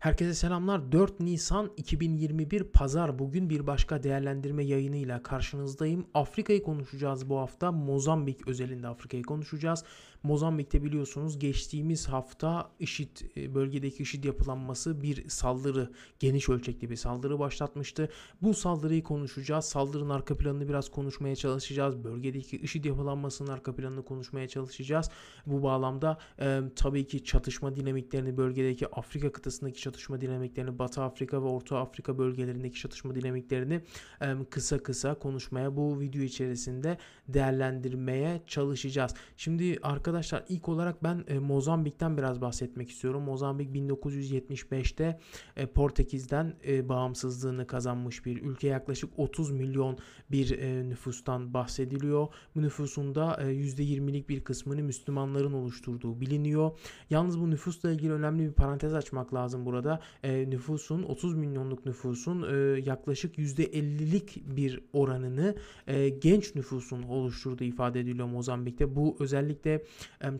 Herkese selamlar. 4 Nisan 2021 Pazar. Bugün bir başka değerlendirme yayınıyla karşınızdayım. Afrika'yı konuşacağız bu hafta. Mozambik özelinde Afrika'yı konuşacağız. Mozambik'te biliyorsunuz geçtiğimiz hafta IŞİD e, bölgedeki IŞİD yapılanması bir saldırı, geniş ölçekli bir saldırı başlatmıştı. Bu saldırıyı konuşacağız. Saldırının arka planını biraz konuşmaya çalışacağız. Bölgedeki IŞİD yapılanmasının arka planını konuşmaya çalışacağız. Bu bağlamda e, tabii ki çatışma dinamiklerini bölgedeki Afrika kıtasındaki çatışma dinamiklerini, Batı Afrika ve Orta Afrika bölgelerindeki çatışma dinamiklerini e, kısa kısa konuşmaya bu video içerisinde değerlendirmeye çalışacağız. Şimdi arka arkadaşlar ilk olarak ben e, Mozambik'ten biraz bahsetmek istiyorum. Mozambik 1975'te e, Portekiz'den e, bağımsızlığını kazanmış bir ülke. Yaklaşık 30 milyon bir e, nüfustan bahsediliyor. Bu nüfusun da e, %20'lik bir kısmını Müslümanların oluşturduğu biliniyor. Yalnız bu nüfusla ilgili önemli bir parantez açmak lazım burada. E, nüfusun 30 milyonluk nüfusun e, yaklaşık %50'lik bir oranını e, genç nüfusun oluşturduğu ifade ediliyor Mozambik'te. Bu özellikle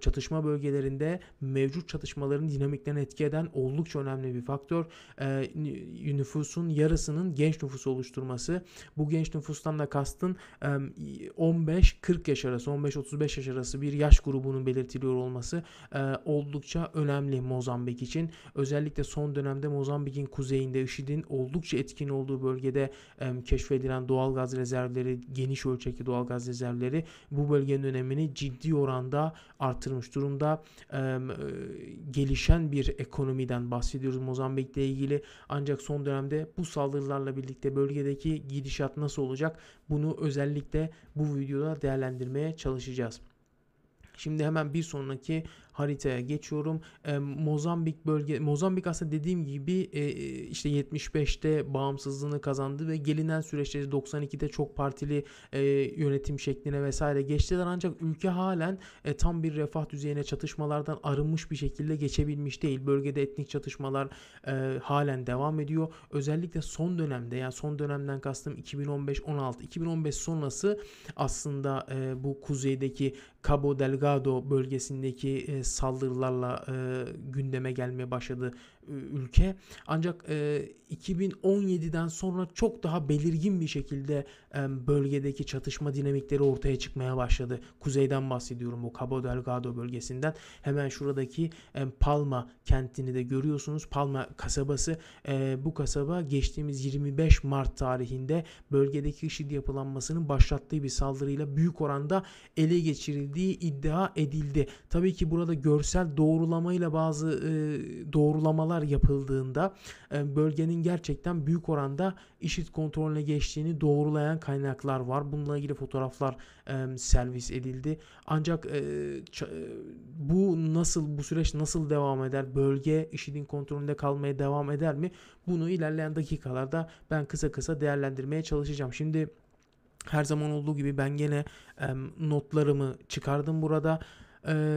çatışma bölgelerinde mevcut çatışmaların dinamiklerine etki eden oldukça önemli bir faktör. Nüfusun yarısının genç nüfusu oluşturması. Bu genç nüfustan da kastın 15-40 yaş arası, 15-35 yaş arası bir yaş grubunun belirtiliyor olması oldukça önemli Mozambik için. Özellikle son dönemde Mozambik'in kuzeyinde IŞİD'in oldukça etkin olduğu bölgede keşfedilen doğal gaz rezervleri, geniş ölçekli doğal gaz rezervleri bu bölgenin önemini ciddi oranda artırmış durumda. E, gelişen bir ekonomiden bahsediyoruz Mozambik'le ilgili. Ancak son dönemde bu saldırılarla birlikte bölgedeki gidişat nasıl olacak? Bunu özellikle bu videoda değerlendirmeye çalışacağız. Şimdi hemen bir sonraki haritaya geçiyorum. E, Mozambik bölge Mozambik aslında dediğim gibi e, işte 75'te bağımsızlığını kazandı ve gelinen süreçte 92'de çok partili e, yönetim şekline vesaire geçtiler ancak ülke halen e, tam bir refah düzeyine çatışmalardan arınmış bir şekilde geçebilmiş değil. Bölgede etnik çatışmalar e, halen devam ediyor. Özellikle son dönemde yani son dönemden kastım 2015-16 2015 sonrası aslında e, bu kuzeydeki Cabo Delgado bölgesindeki e, saldırılarla e, gündeme gelmeye başladı ülke. Ancak e, 2017'den sonra çok daha belirgin bir şekilde e, bölgedeki çatışma dinamikleri ortaya çıkmaya başladı. Kuzeyden bahsediyorum bu Cabo Delgado bölgesinden. Hemen şuradaki e, Palma kentini de görüyorsunuz. Palma kasabası. E, bu kasaba geçtiğimiz 25 Mart tarihinde bölgedeki IŞİD yapılanmasının başlattığı bir saldırıyla büyük oranda ele geçirildiği iddia edildi. Tabii ki burada görsel doğrulamayla bazı e, doğrulamalar çalışmalar yapıldığında e, bölgenin gerçekten büyük oranda IŞİD kontrolüne geçtiğini doğrulayan kaynaklar var. Bununla ilgili fotoğraflar e, servis edildi. Ancak e, bu nasıl bu süreç nasıl devam eder? Bölge IŞİD'in kontrolünde kalmaya devam eder mi? Bunu ilerleyen dakikalarda ben kısa kısa değerlendirmeye çalışacağım. Şimdi her zaman olduğu gibi ben gene notlarımı çıkardım burada.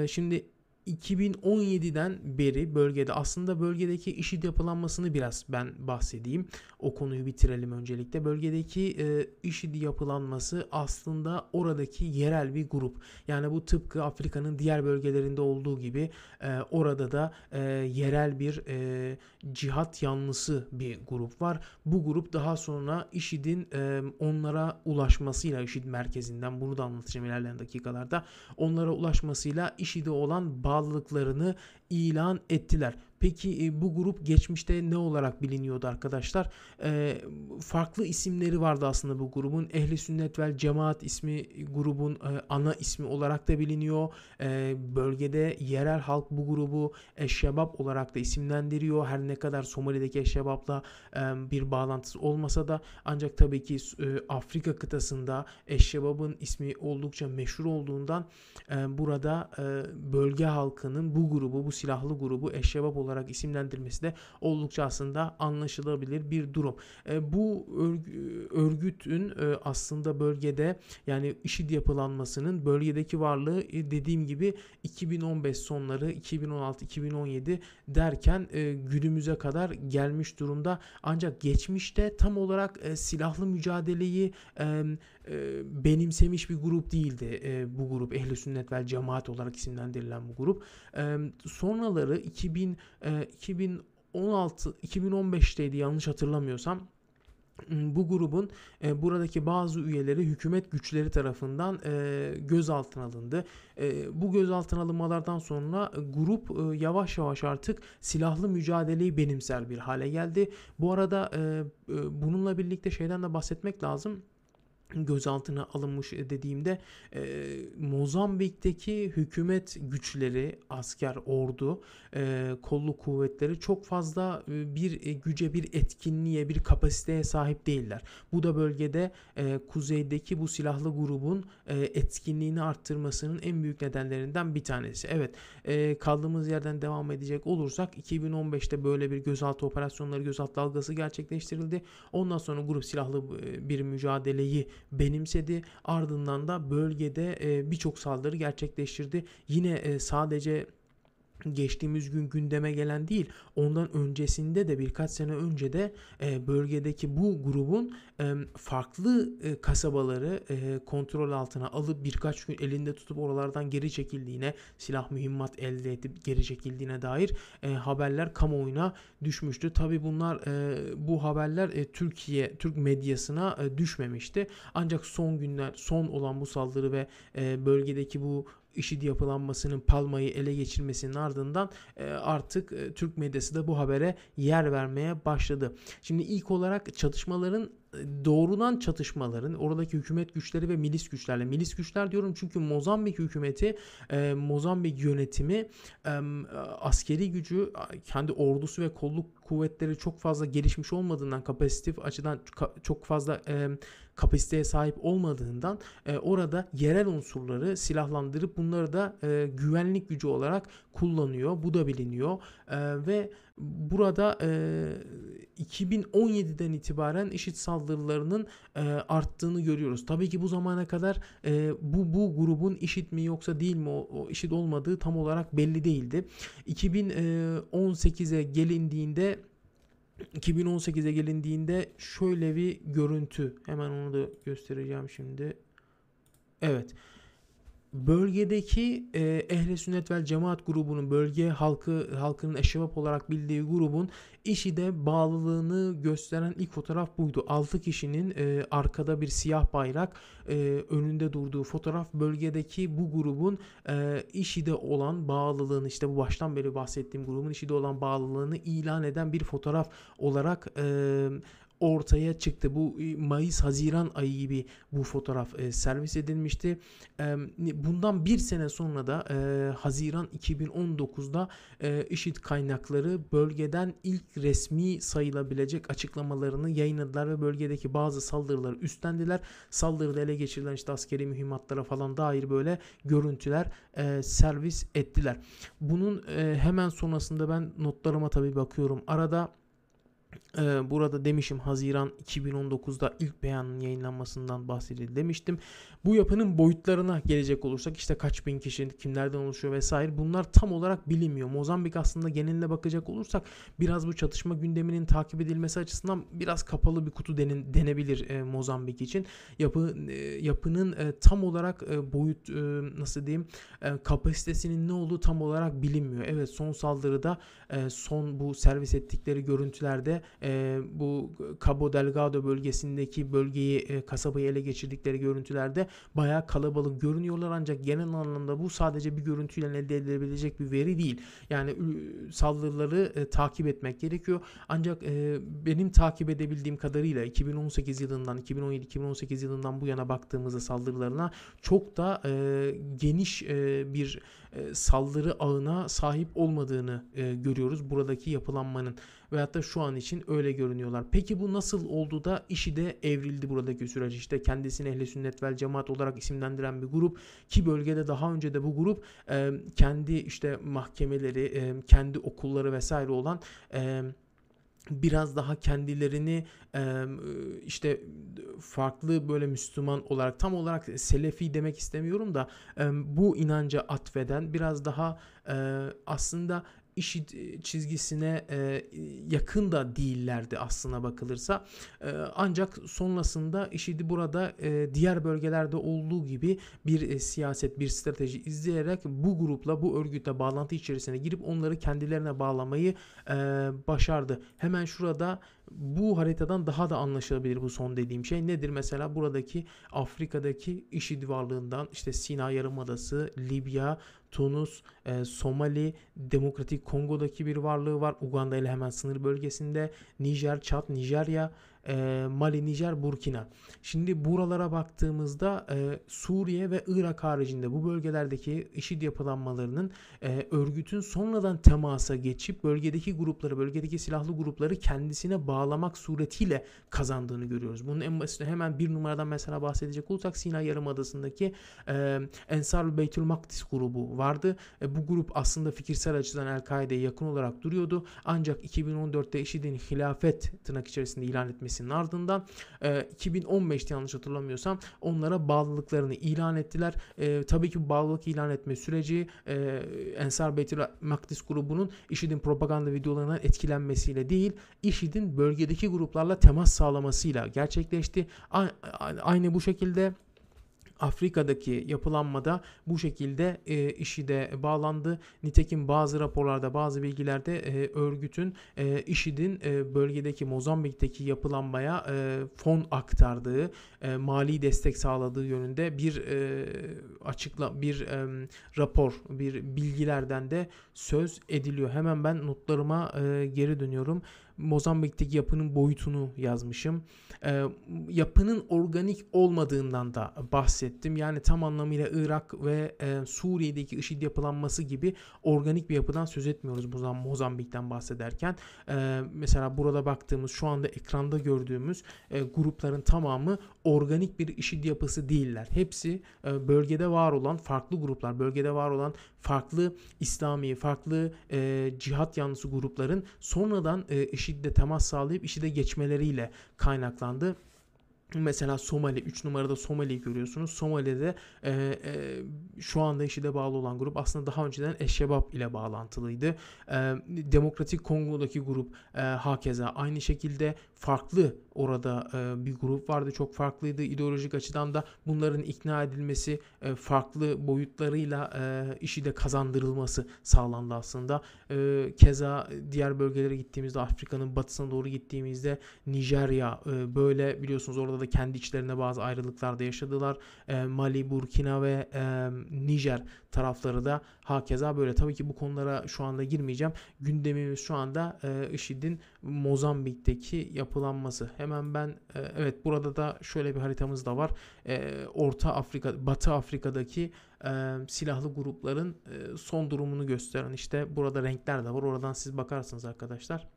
Şimdi 2017'den beri bölgede aslında bölgedeki IŞİD yapılanmasını biraz ben bahsedeyim. O konuyu bitirelim öncelikle. Bölgedeki e, IŞİD yapılanması aslında oradaki yerel bir grup. Yani bu tıpkı Afrika'nın diğer bölgelerinde olduğu gibi e, orada da e, yerel bir e, cihat yanlısı bir grup var. Bu grup daha sonra IŞİD'in e, onlara ulaşmasıyla IŞİD merkezinden bunu da anlatacağım ilerleyen dakikalarda onlara ulaşmasıyla IŞİD'e olan bağlılıklarını ilan ettiler. Peki e, bu grup geçmişte ne olarak biliniyordu arkadaşlar? E, farklı isimleri vardı aslında bu grubun. Ehli Sünnet vel Cemaat ismi grubun e, ana ismi olarak da biliniyor. Bölgede yerel halk bu grubu Eşşebab olarak da isimlendiriyor. Her ne kadar Somali'deki Eşşebab'la e, bir bağlantısı olmasa da ancak tabii ki Afrika kıtasında Eşşebab'ın ismi oldukça meşhur olduğundan burada bölge halkının bu grubu, bu silahlı grubu Eşşebab olarak olarak isimlendirmesi de oldukça aslında anlaşılabilir bir durum. E, bu örgütün e, aslında bölgede yani IŞİD yapılanmasının bölgedeki varlığı e, dediğim gibi 2015 sonları 2016-2017 derken e, günümüze kadar gelmiş durumda. Ancak geçmişte tam olarak e, silahlı mücadeleyi e, benimsemiş bir grup değildi. E, bu grup Ehli Sünnet vel Cemaat olarak isimlendirilen bu grup. E, sonraları 2000 2000 2016 2015'teydi yanlış hatırlamıyorsam bu grubun e, buradaki bazı üyeleri hükümet güçleri tarafından e, gözaltına alındı. E, bu gözaltına alınmalardan sonra grup e, yavaş yavaş artık silahlı mücadeleyi benimser bir hale geldi. Bu arada e, e, bununla birlikte şeyden de bahsetmek lazım gözaltına alınmış dediğimde e, Mozambik'teki hükümet güçleri, asker, ordu, e, kolluk kuvvetleri çok fazla e, bir e, güce, bir etkinliğe, bir kapasiteye sahip değiller. Bu da bölgede e, kuzeydeki bu silahlı grubun e, etkinliğini arttırmasının en büyük nedenlerinden bir tanesi. Evet, e, kaldığımız yerden devam edecek olursak 2015'te böyle bir gözaltı operasyonları, gözaltı dalgası gerçekleştirildi. Ondan sonra grup silahlı e, bir mücadeleyi benimsedi. Ardından da bölgede birçok saldırı gerçekleştirdi. Yine sadece geçtiğimiz gün gündeme gelen değil ondan öncesinde de birkaç sene önce de e, bölgedeki bu grubun e, farklı e, kasabaları e, kontrol altına alıp birkaç gün elinde tutup oralardan geri çekildiğine silah mühimmat elde edip geri çekildiğine dair e, haberler kamuoyuna düşmüştü. Tabi bunlar e, bu haberler e, Türkiye Türk medyasına e, düşmemişti. Ancak son günler son olan bu saldırı ve e, bölgedeki bu IŞİD yapılanmasının Palma'yı ele geçirmesinin ardından e, artık e, Türk medyası da bu habere yer vermeye başladı. Şimdi ilk olarak çatışmaların e, doğrudan çatışmaların oradaki hükümet güçleri ve milis güçlerle milis güçler diyorum çünkü Mozambik hükümeti e, Mozambik yönetimi e, askeri gücü kendi ordusu ve kolluk kuvvetleri çok fazla gelişmiş olmadığından kapasitif açıdan çok fazla e, kapasiteye sahip olmadığından e, orada yerel unsurları silahlandırıp bunları da e, güvenlik gücü olarak kullanıyor. Bu da biliniyor e, ve burada e, 2017'den itibaren IŞİD saldırılarının e, arttığını görüyoruz. Tabii ki bu zamana kadar e, bu bu grubun IŞİD mi yoksa değil mi o, o IŞİD olmadığı tam olarak belli değildi. 2018'e gelindiğinde 2018'e gelindiğinde şöyle bir görüntü. Hemen onu da göstereceğim şimdi. Evet bölgedeki e, Ehli Sünnet vel Cemaat grubunun bölge halkı halkının eşevap olarak bildiği grubun IŞİD'e bağlılığını gösteren ilk fotoğraf buydu. 6 kişinin e, arkada bir siyah bayrak e, önünde durduğu fotoğraf bölgedeki bu grubun e, IŞİD'e olan bağlılığını işte bu baştan beri bahsettiğim grubun IŞİD'e olan bağlılığını ilan eden bir fotoğraf olarak e, ortaya çıktı. Bu e, Mayıs-Haziran ayı gibi bu fotoğraf e, servis edilmişti. E, bundan bir sene sonra da e, Haziran 2019'da e, IŞİD kaynakları bölgeden ilk resmi sayılabilecek açıklamalarını yayınladılar ve bölgedeki bazı saldırıları üstlendiler. Saldırıda ele geçirilen işte askeri mühimmatlara falan dair böyle görüntüler e, servis ettiler. Bunun e, hemen sonrasında ben notlarıma tabii bakıyorum. Arada ee, burada demişim Haziran 2019'da ilk beyanın yayınlanmasından bahsedildi demiştim. Bu yapının boyutlarına gelecek olursak işte kaç bin kişi kimlerden oluşuyor vesaire bunlar tam olarak bilinmiyor. Mozambik aslında geneline bakacak olursak biraz bu çatışma gündeminin takip edilmesi açısından biraz kapalı bir kutu denin, denebilir e, Mozambik için. Yapı e, yapının e, tam olarak e, boyut e, nasıl diyeyim e, kapasitesinin ne olduğu tam olarak bilinmiyor. Evet son saldırıda e, son bu servis ettikleri görüntülerde e, bu Cabo Delgado bölgesindeki bölgeyi e, kasabayı ele geçirdikleri görüntülerde bayağı kalabalık görünüyorlar ancak genel anlamda bu sadece bir görüntüyle elde edilebilecek bir veri değil. Yani saldırıları e, takip etmek gerekiyor. Ancak e, benim takip edebildiğim kadarıyla 2018 yılından 2017-2018 yılından bu yana baktığımızda saldırılarına çok da e, geniş e, bir e, saldırı ağına sahip olmadığını e, görüyoruz buradaki yapılanmanın veyahut da şu an için öyle görünüyorlar. Peki bu nasıl oldu da işi de evrildi buradaki süreç? İşte kendisini ehli sünnet vel cemaat olarak isimlendiren bir grup ki bölgede daha önce de bu grup e, kendi işte mahkemeleri, e, kendi okulları vesaire olan e, biraz daha kendilerini işte farklı böyle Müslüman olarak tam olarak Selefi demek istemiyorum da bu inanca atfeden biraz daha aslında IŞİD çizgisine e, yakın da değillerdi aslına bakılırsa. E, ancak sonrasında IŞİD'i burada e, diğer bölgelerde olduğu gibi bir e, siyaset, bir strateji izleyerek bu grupla, bu örgütle bağlantı içerisine girip onları kendilerine bağlamayı e, başardı. Hemen şurada bu haritadan daha da anlaşılabilir bu son dediğim şey. Nedir mesela buradaki Afrika'daki IŞİD varlığından işte Sina Yarımadası, Libya, Tunus, e, Somali, Demokratik Kongo'daki bir varlığı var. Uganda ile hemen sınır bölgesinde. Nijer, Çad, Nijerya, e, Mali, Nijer, Burkina. Şimdi buralara baktığımızda e, Suriye ve Irak haricinde bu bölgelerdeki IŞİD yapılanmalarının e, örgütün sonradan temasa geçip bölgedeki grupları, bölgedeki silahlı grupları kendisine bağlamak suretiyle kazandığını görüyoruz. Bunun en basiti hemen bir numaradan mesela bahsedecek olursak Sina Yarımadası'ndaki e, Ensar Beytül Makdis grubu vardı. E, bu grup aslında fikirsel açıdan El-Kaide'ye yakın olarak duruyordu. Ancak 2014'te IŞİD'in hilafet tırnak içerisinde ilan etmesinin ardından e, 2015'te yanlış hatırlamıyorsam onlara bağlılıklarını ilan ettiler. E, tabii ki bağlılık ilan etme süreci e, Ensar Beytül Makdis grubunun IŞİD'in propaganda videolarından etkilenmesiyle değil, IŞİD'in bölgedeki gruplarla temas sağlamasıyla gerçekleşti. Aynı bu şekilde Afrika'daki yapılanmada bu şekilde e, işi de bağlandı. Nitekim bazı raporlarda, bazı bilgilerde e, örgütün e, IŞİD'in e, bölgedeki Mozambik'teki yapılanmaya e, fon aktardığı, e, mali destek sağladığı yönünde bir e, açıkla bir e, rapor, bir bilgilerden de söz ediliyor. Hemen ben notlarıma e, geri dönüyorum. Mozambik'teki yapının boyutunu yazmışım. E, yapının organik olmadığından da bahsettim. Yani tam anlamıyla Irak ve e, Suriye'deki IŞİD yapılanması gibi organik bir yapıdan söz etmiyoruz Mozambik'ten bahsederken. E, mesela burada baktığımız şu anda ekranda gördüğümüz e, grupların tamamı organik bir IŞİD yapısı değiller. Hepsi e, bölgede var olan farklı gruplar, bölgede var olan farklı İslami, farklı e, cihat yanlısı grupların sonradan e, IŞİD'le temas sağlayıp IŞİD'e geçmeleriyle kaynaklandı. Mesela Somali 3 numarada Somali'yi görüyorsunuz. Somali'de e, e, şu anda IŞİD'e bağlı olan grup aslında daha önceden Eşşebab ile bağlantılıydı. E, Demokratik Kongo'daki grup e, hakeza aynı şekilde farklı orada e, bir grup vardı. Çok farklıydı ideolojik açıdan da bunların ikna edilmesi e, farklı boyutlarıyla e, işi de kazandırılması sağlandı aslında. E, keza diğer bölgelere gittiğimizde Afrika'nın batısına doğru gittiğimizde Nijerya e, böyle biliyorsunuz orada da kendi içlerinde bazı ayrılıklar da yaşadılar. E, Mali, Burkina ve e, Nijer tarafları da hakeza böyle. Tabii ki bu konulara şu anda girmeyeceğim. Gündemimiz şu anda e, IŞİD'in Mozambik'teki yapılanması. Hemen ben e, evet burada da şöyle bir haritamız da var. E, Orta Afrika, Batı Afrika'daki e, silahlı grupların son durumunu gösteren işte burada renkler de var. Oradan siz bakarsınız arkadaşlar.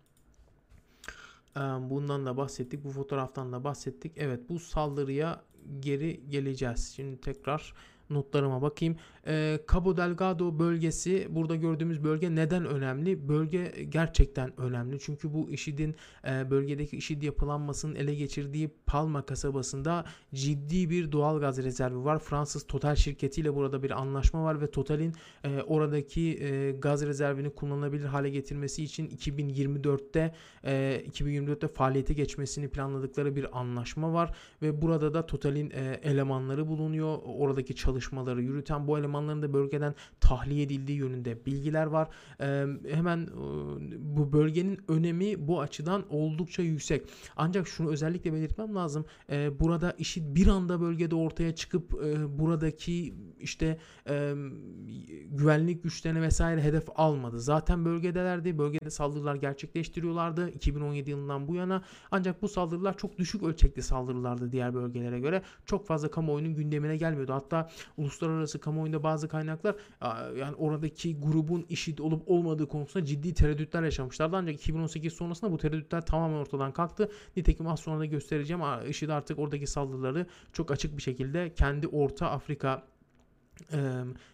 Bundan da bahsettik. Bu fotoğraftan da bahsettik. Evet bu saldırıya geri geleceğiz. Şimdi tekrar notlarıma bakayım. E, Cabo Delgado bölgesi burada gördüğümüz bölge neden önemli? Bölge gerçekten önemli. Çünkü bu IŞİD'in e, bölgedeki IŞİD yapılanmasının ele geçirdiği Palma kasabasında ciddi bir doğal gaz rezervi var. Fransız Total şirketiyle burada bir anlaşma var ve Total'in e, oradaki e, gaz rezervini kullanılabilir hale getirmesi için 2024'te e, 2024'te faaliyete geçmesini planladıkları bir anlaşma var ve burada da Total'in e, elemanları bulunuyor. Oradaki çalışmaları yürüten bu eleman elemanların da bölgeden tahliye edildiği yönünde bilgiler var. E, hemen e, bu bölgenin önemi bu açıdan oldukça yüksek. Ancak şunu özellikle belirtmem lazım. E, burada işi bir anda bölgede ortaya çıkıp e, buradaki işte e, güvenlik güçlerine vesaire hedef almadı. Zaten bölgedelerdi. Bölgede saldırılar gerçekleştiriyorlardı 2017 yılından bu yana. Ancak bu saldırılar çok düşük ölçekli saldırılardı diğer bölgelere göre. Çok fazla kamuoyunun gündemine gelmiyordu. Hatta uluslararası kamuoyunda bazı kaynaklar yani oradaki grubun işit olup olmadığı konusunda ciddi tereddütler yaşamışlardı. Ancak 2018 sonrasında bu tereddütler tamamen ortadan kalktı. Nitekim az sonra da göstereceğim. IŞİD artık oradaki saldırıları çok açık bir şekilde kendi Orta Afrika e,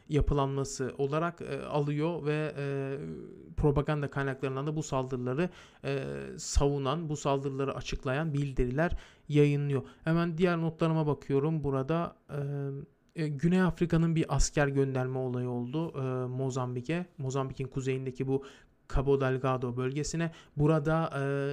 yapılanması olarak e, alıyor ve e, propaganda kaynaklarından da bu saldırıları e, savunan, bu saldırıları açıklayan bildiriler yayınlıyor. Hemen diğer notlarıma bakıyorum. Burada e, Güney Afrika'nın bir asker gönderme olayı oldu e, Mozambik'e. Mozambik'in kuzeyindeki bu Cabo Delgado bölgesine. Burada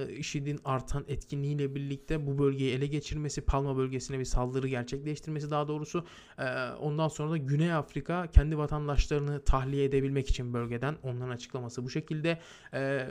e, IŞİD'in artan etkinliğiyle birlikte bu bölgeyi ele geçirmesi, Palma bölgesine bir saldırı gerçekleştirmesi daha doğrusu. E, ondan sonra da Güney Afrika kendi vatandaşlarını tahliye edebilmek için bölgeden onların açıklaması bu şekilde. E,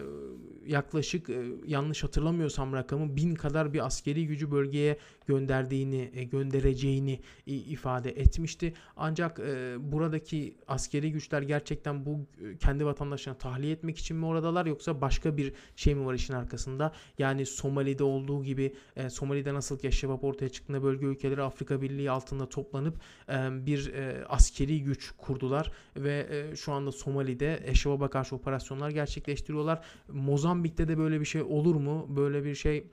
yaklaşık e, yanlış hatırlamıyorsam rakamı bin kadar bir askeri gücü bölgeye gönderdiğini, e, göndereceğini ifade etmişti. Ancak e, buradaki askeri güçler gerçekten bu e, kendi vatandaşlarını tahliye etmek için mi oradalar yoksa başka bir şey mi var işin arkasında? Yani Somali'de olduğu gibi e, Somali'de nasıl ki Eşrefap ortaya çıktığında bölge ülkeleri Afrika Birliği altında toplanıp e, bir e, askeri güç kurdular ve e, şu anda Somali'de Eşrefap'a karşı operasyonlar gerçekleştiriyorlar. Mozambik'te de böyle bir şey olur mu? Böyle bir şey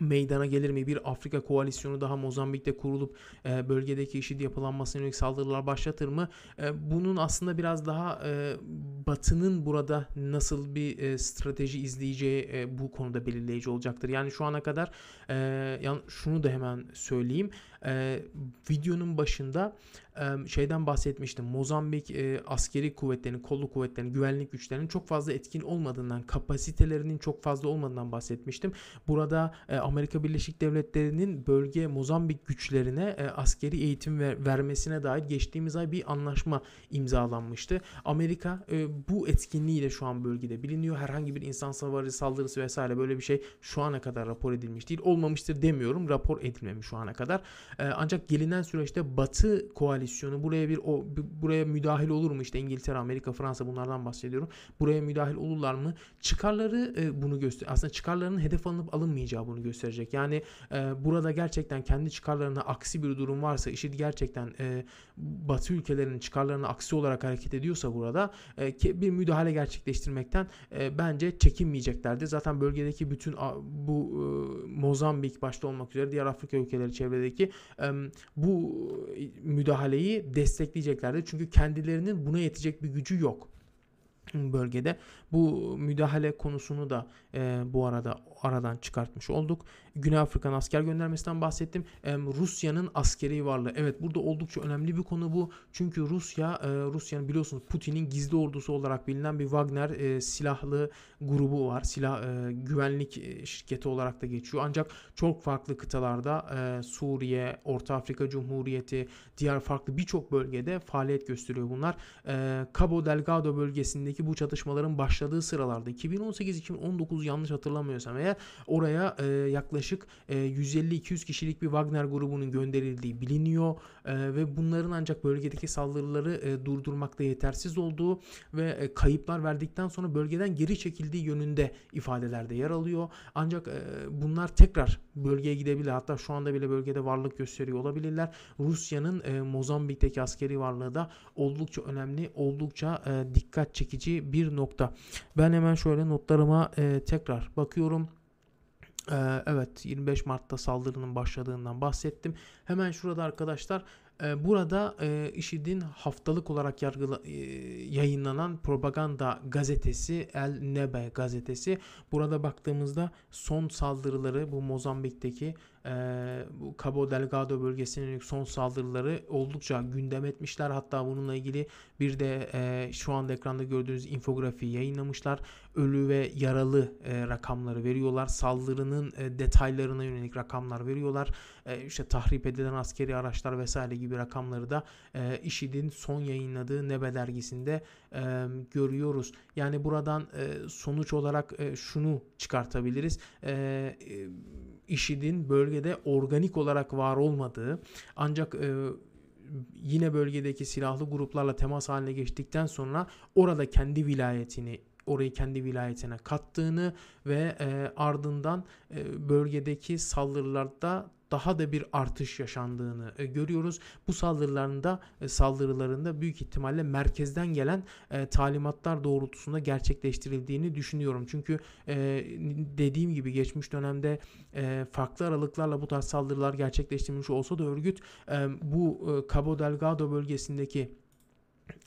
meydana gelir mi? Bir Afrika koalisyonu daha Mozambik'te kurulup e, bölgedeki IŞİD yapılanmasına yönelik saldırılar başlatır mı? E, bunun aslında biraz daha e, Batı'nın burada nasıl bir e, strateji izleyeceği e, bu konuda belirleyici olacaktır. Yani şu ana kadar e, yani şunu da hemen söyleyeyim. E, videonun başında e, şeyden bahsetmiştim. Mozambik e, askeri kuvvetlerinin, kolluk kuvvetlerinin, güvenlik güçlerinin çok fazla etkin olmadığından, kapasitelerinin çok fazla olmadığından bahsetmiştim. Burada e, Amerika Birleşik Devletleri'nin bölge Mozambik güçlerine e, askeri eğitim ver, vermesine dair geçtiğimiz ay bir anlaşma imzalanmıştı. Amerika e, bu etkinliğiyle şu an bölgede biliniyor. Herhangi bir insan savarı saldırısı vesaire böyle bir şey şu ana kadar rapor edilmiş değil. Olmamıştır demiyorum. Rapor edilmemiş şu ana kadar. E, ancak gelinen süreçte Batı koalisyonu buraya bir o buraya müdahil olur mu? İşte İngiltere, Amerika, Fransa bunlardan bahsediyorum. Buraya müdahil olurlar mı? Çıkarları e, bunu göster. Aslında çıkarlarının hedef alınıp alınmayacağı bunu gösterecek. Yani e, burada gerçekten kendi çıkarlarına aksi bir durum varsa, işi gerçekten e, Batı ülkelerinin çıkarlarına aksi olarak hareket ediyorsa burada bir müdahale gerçekleştirmekten bence çekinmeyeceklerdir. Zaten bölgedeki bütün bu Mozambik başta olmak üzere diğer Afrika ülkeleri çevredeki bu müdahaleyi destekleyeceklerdir. Çünkü kendilerinin buna yetecek bir gücü yok bölgede. Bu müdahale konusunu da e, bu arada aradan çıkartmış olduk. Güney Afrika'nın asker göndermesinden bahsettim. E, Rusya'nın askeri varlığı. Evet burada oldukça önemli bir konu bu. Çünkü Rusya, e, Rusya'nın biliyorsunuz Putin'in gizli ordusu olarak bilinen bir Wagner e, silahlı grubu var. Silah e, güvenlik e, şirketi olarak da geçiyor. Ancak çok farklı kıtalarda e, Suriye, Orta Afrika Cumhuriyeti, diğer farklı birçok bölgede faaliyet gösteriyor bunlar. E, Cabo Delgado bölgesindeki bu çatışmaların başladığı sıralarda 2018-2019 yanlış hatırlamıyorsam eğer oraya e, yaklaşık e, 150-200 kişilik bir Wagner grubunun gönderildiği biliniyor e, ve bunların ancak bölgedeki saldırıları e, durdurmakta yetersiz olduğu ve e, kayıplar verdikten sonra bölgeden geri çekildiği yönünde ifadelerde yer alıyor. Ancak e, bunlar tekrar bölgeye gidebilir. Hatta şu anda bile bölgede varlık gösteriyor olabilirler. Rusya'nın e, Mozambik'teki askeri varlığı da oldukça önemli, oldukça e, dikkat çekici bir nokta. Ben hemen şöyle notlarıma e, tekrar bakıyorum. Ee, evet 25 Mart'ta saldırının başladığından bahsettim. Hemen şurada arkadaşlar e, burada e, IŞİD'in haftalık olarak yargıla, e, yayınlanan propaganda gazetesi El Nebe gazetesi. Burada baktığımızda son saldırıları bu Mozambik'teki e, bu Cabo Delgado bölgesinin son saldırıları oldukça gündem etmişler. Hatta bununla ilgili bir de e, şu anda ekranda gördüğünüz infografi yayınlamışlar. Ölü ve yaralı e, rakamları veriyorlar. Saldırının e, detaylarına yönelik rakamlar veriyorlar. E, işte tahrip edilen askeri araçlar vesaire gibi rakamları da e, IŞİD'in son yayınladığı Nebe dergisinde e, görüyoruz. Yani buradan e, sonuç olarak e, şunu çıkartabiliriz. E, e, IŞİD'in bölgede organik olarak var olmadığı ancak e, yine bölgedeki silahlı gruplarla temas haline geçtikten sonra orada kendi vilayetini orayı kendi vilayetine kattığını ve e, ardından e, bölgedeki saldırılarda daha da bir artış yaşandığını e, görüyoruz. Bu saldırılarında e, saldırılarında büyük ihtimalle merkezden gelen e, talimatlar doğrultusunda gerçekleştirildiğini düşünüyorum. Çünkü dediğim gibi geçmiş dönemde farklı aralıklarla bu tarz saldırılar gerçekleştirilmiş olsa da örgüt bu Cabo Delgado bölgesindeki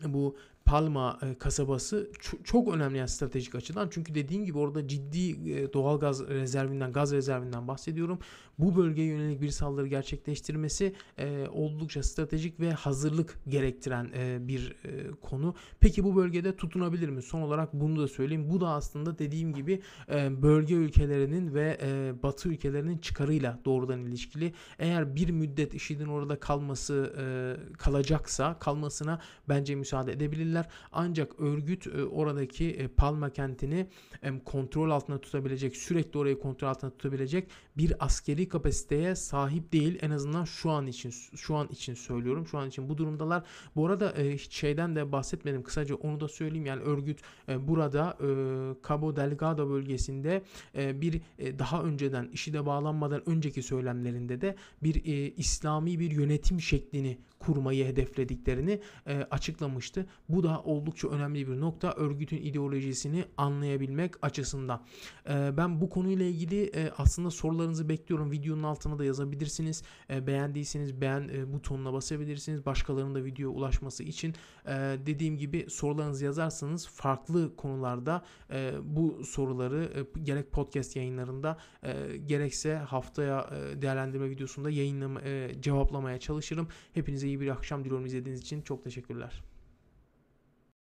bu Palma e, kasabası çok önemli yani stratejik açıdan. Çünkü dediğim gibi orada ciddi e, doğal gaz rezervinden, gaz rezervinden bahsediyorum. Bu bölgeye yönelik bir saldırı gerçekleştirmesi e, oldukça stratejik ve hazırlık gerektiren bir konu. Peki bu bölgede tutunabilir mi? Son olarak bunu da söyleyeyim. Bu da aslında dediğim gibi bölge ülkelerinin ve batı ülkelerinin çıkarıyla doğrudan ilişkili. Eğer bir müddet IŞİD'in orada kalması kalacaksa kalmasına bence müsaade edebilirler. Ancak örgüt e, oradaki e, Palma kentini kontrol altında tutabilecek, sürekli orayı kontrol altında tutabilecek bir askeri kapasiteye sahip değil. En azından şu an için şu an için söylüyorum. Şu an için bu durumdalar. Bu arada e, hiç şeyden de bahsetmedim. Kısaca onu da söyleyeyim. Yani örgüt burada Cabo Delgado bölgesinde bir daha önceden IŞİD'e bağlanmadan önceki söylemlerinde de bir İslami bir yönetim şeklini kurmayı hedeflediklerini açıklamıştı. Bu da oldukça önemli bir nokta örgütün ideolojisini anlayabilmek açısından. E, ben bu konuyla ilgili e, aslında sorularınızı bekliyorum. Videonun altına da yazabilirsiniz. E, beğendiyseniz beğen e, butonuna basabilirsiniz. Başkalarının da video ulaşması için e, dediğim gibi sorularınızı yazarsanız farklı konularda e, bu soruları gerek podcast yayınlarında gerekse haftaya değerlendirme videosunda yayınlama, cevaplamaya çalışırım. Hepinize iyi bir akşam diliyorum izlediğiniz için. Çok teşekkürler.